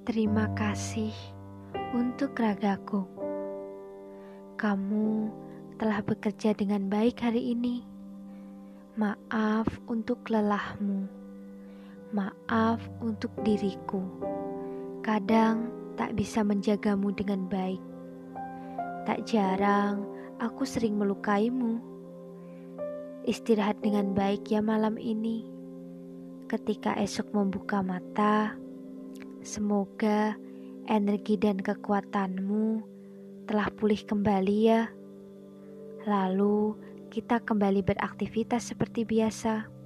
Terima kasih untuk ragaku. Kamu telah bekerja dengan baik hari ini. Maaf untuk lelahmu. Maaf untuk diriku. Kadang tak bisa menjagamu dengan baik. Tak jarang aku sering melukaimu. Istirahat dengan baik ya malam ini. Ketika esok membuka mata, Semoga energi dan kekuatanmu telah pulih kembali ya. Lalu kita kembali beraktivitas seperti biasa.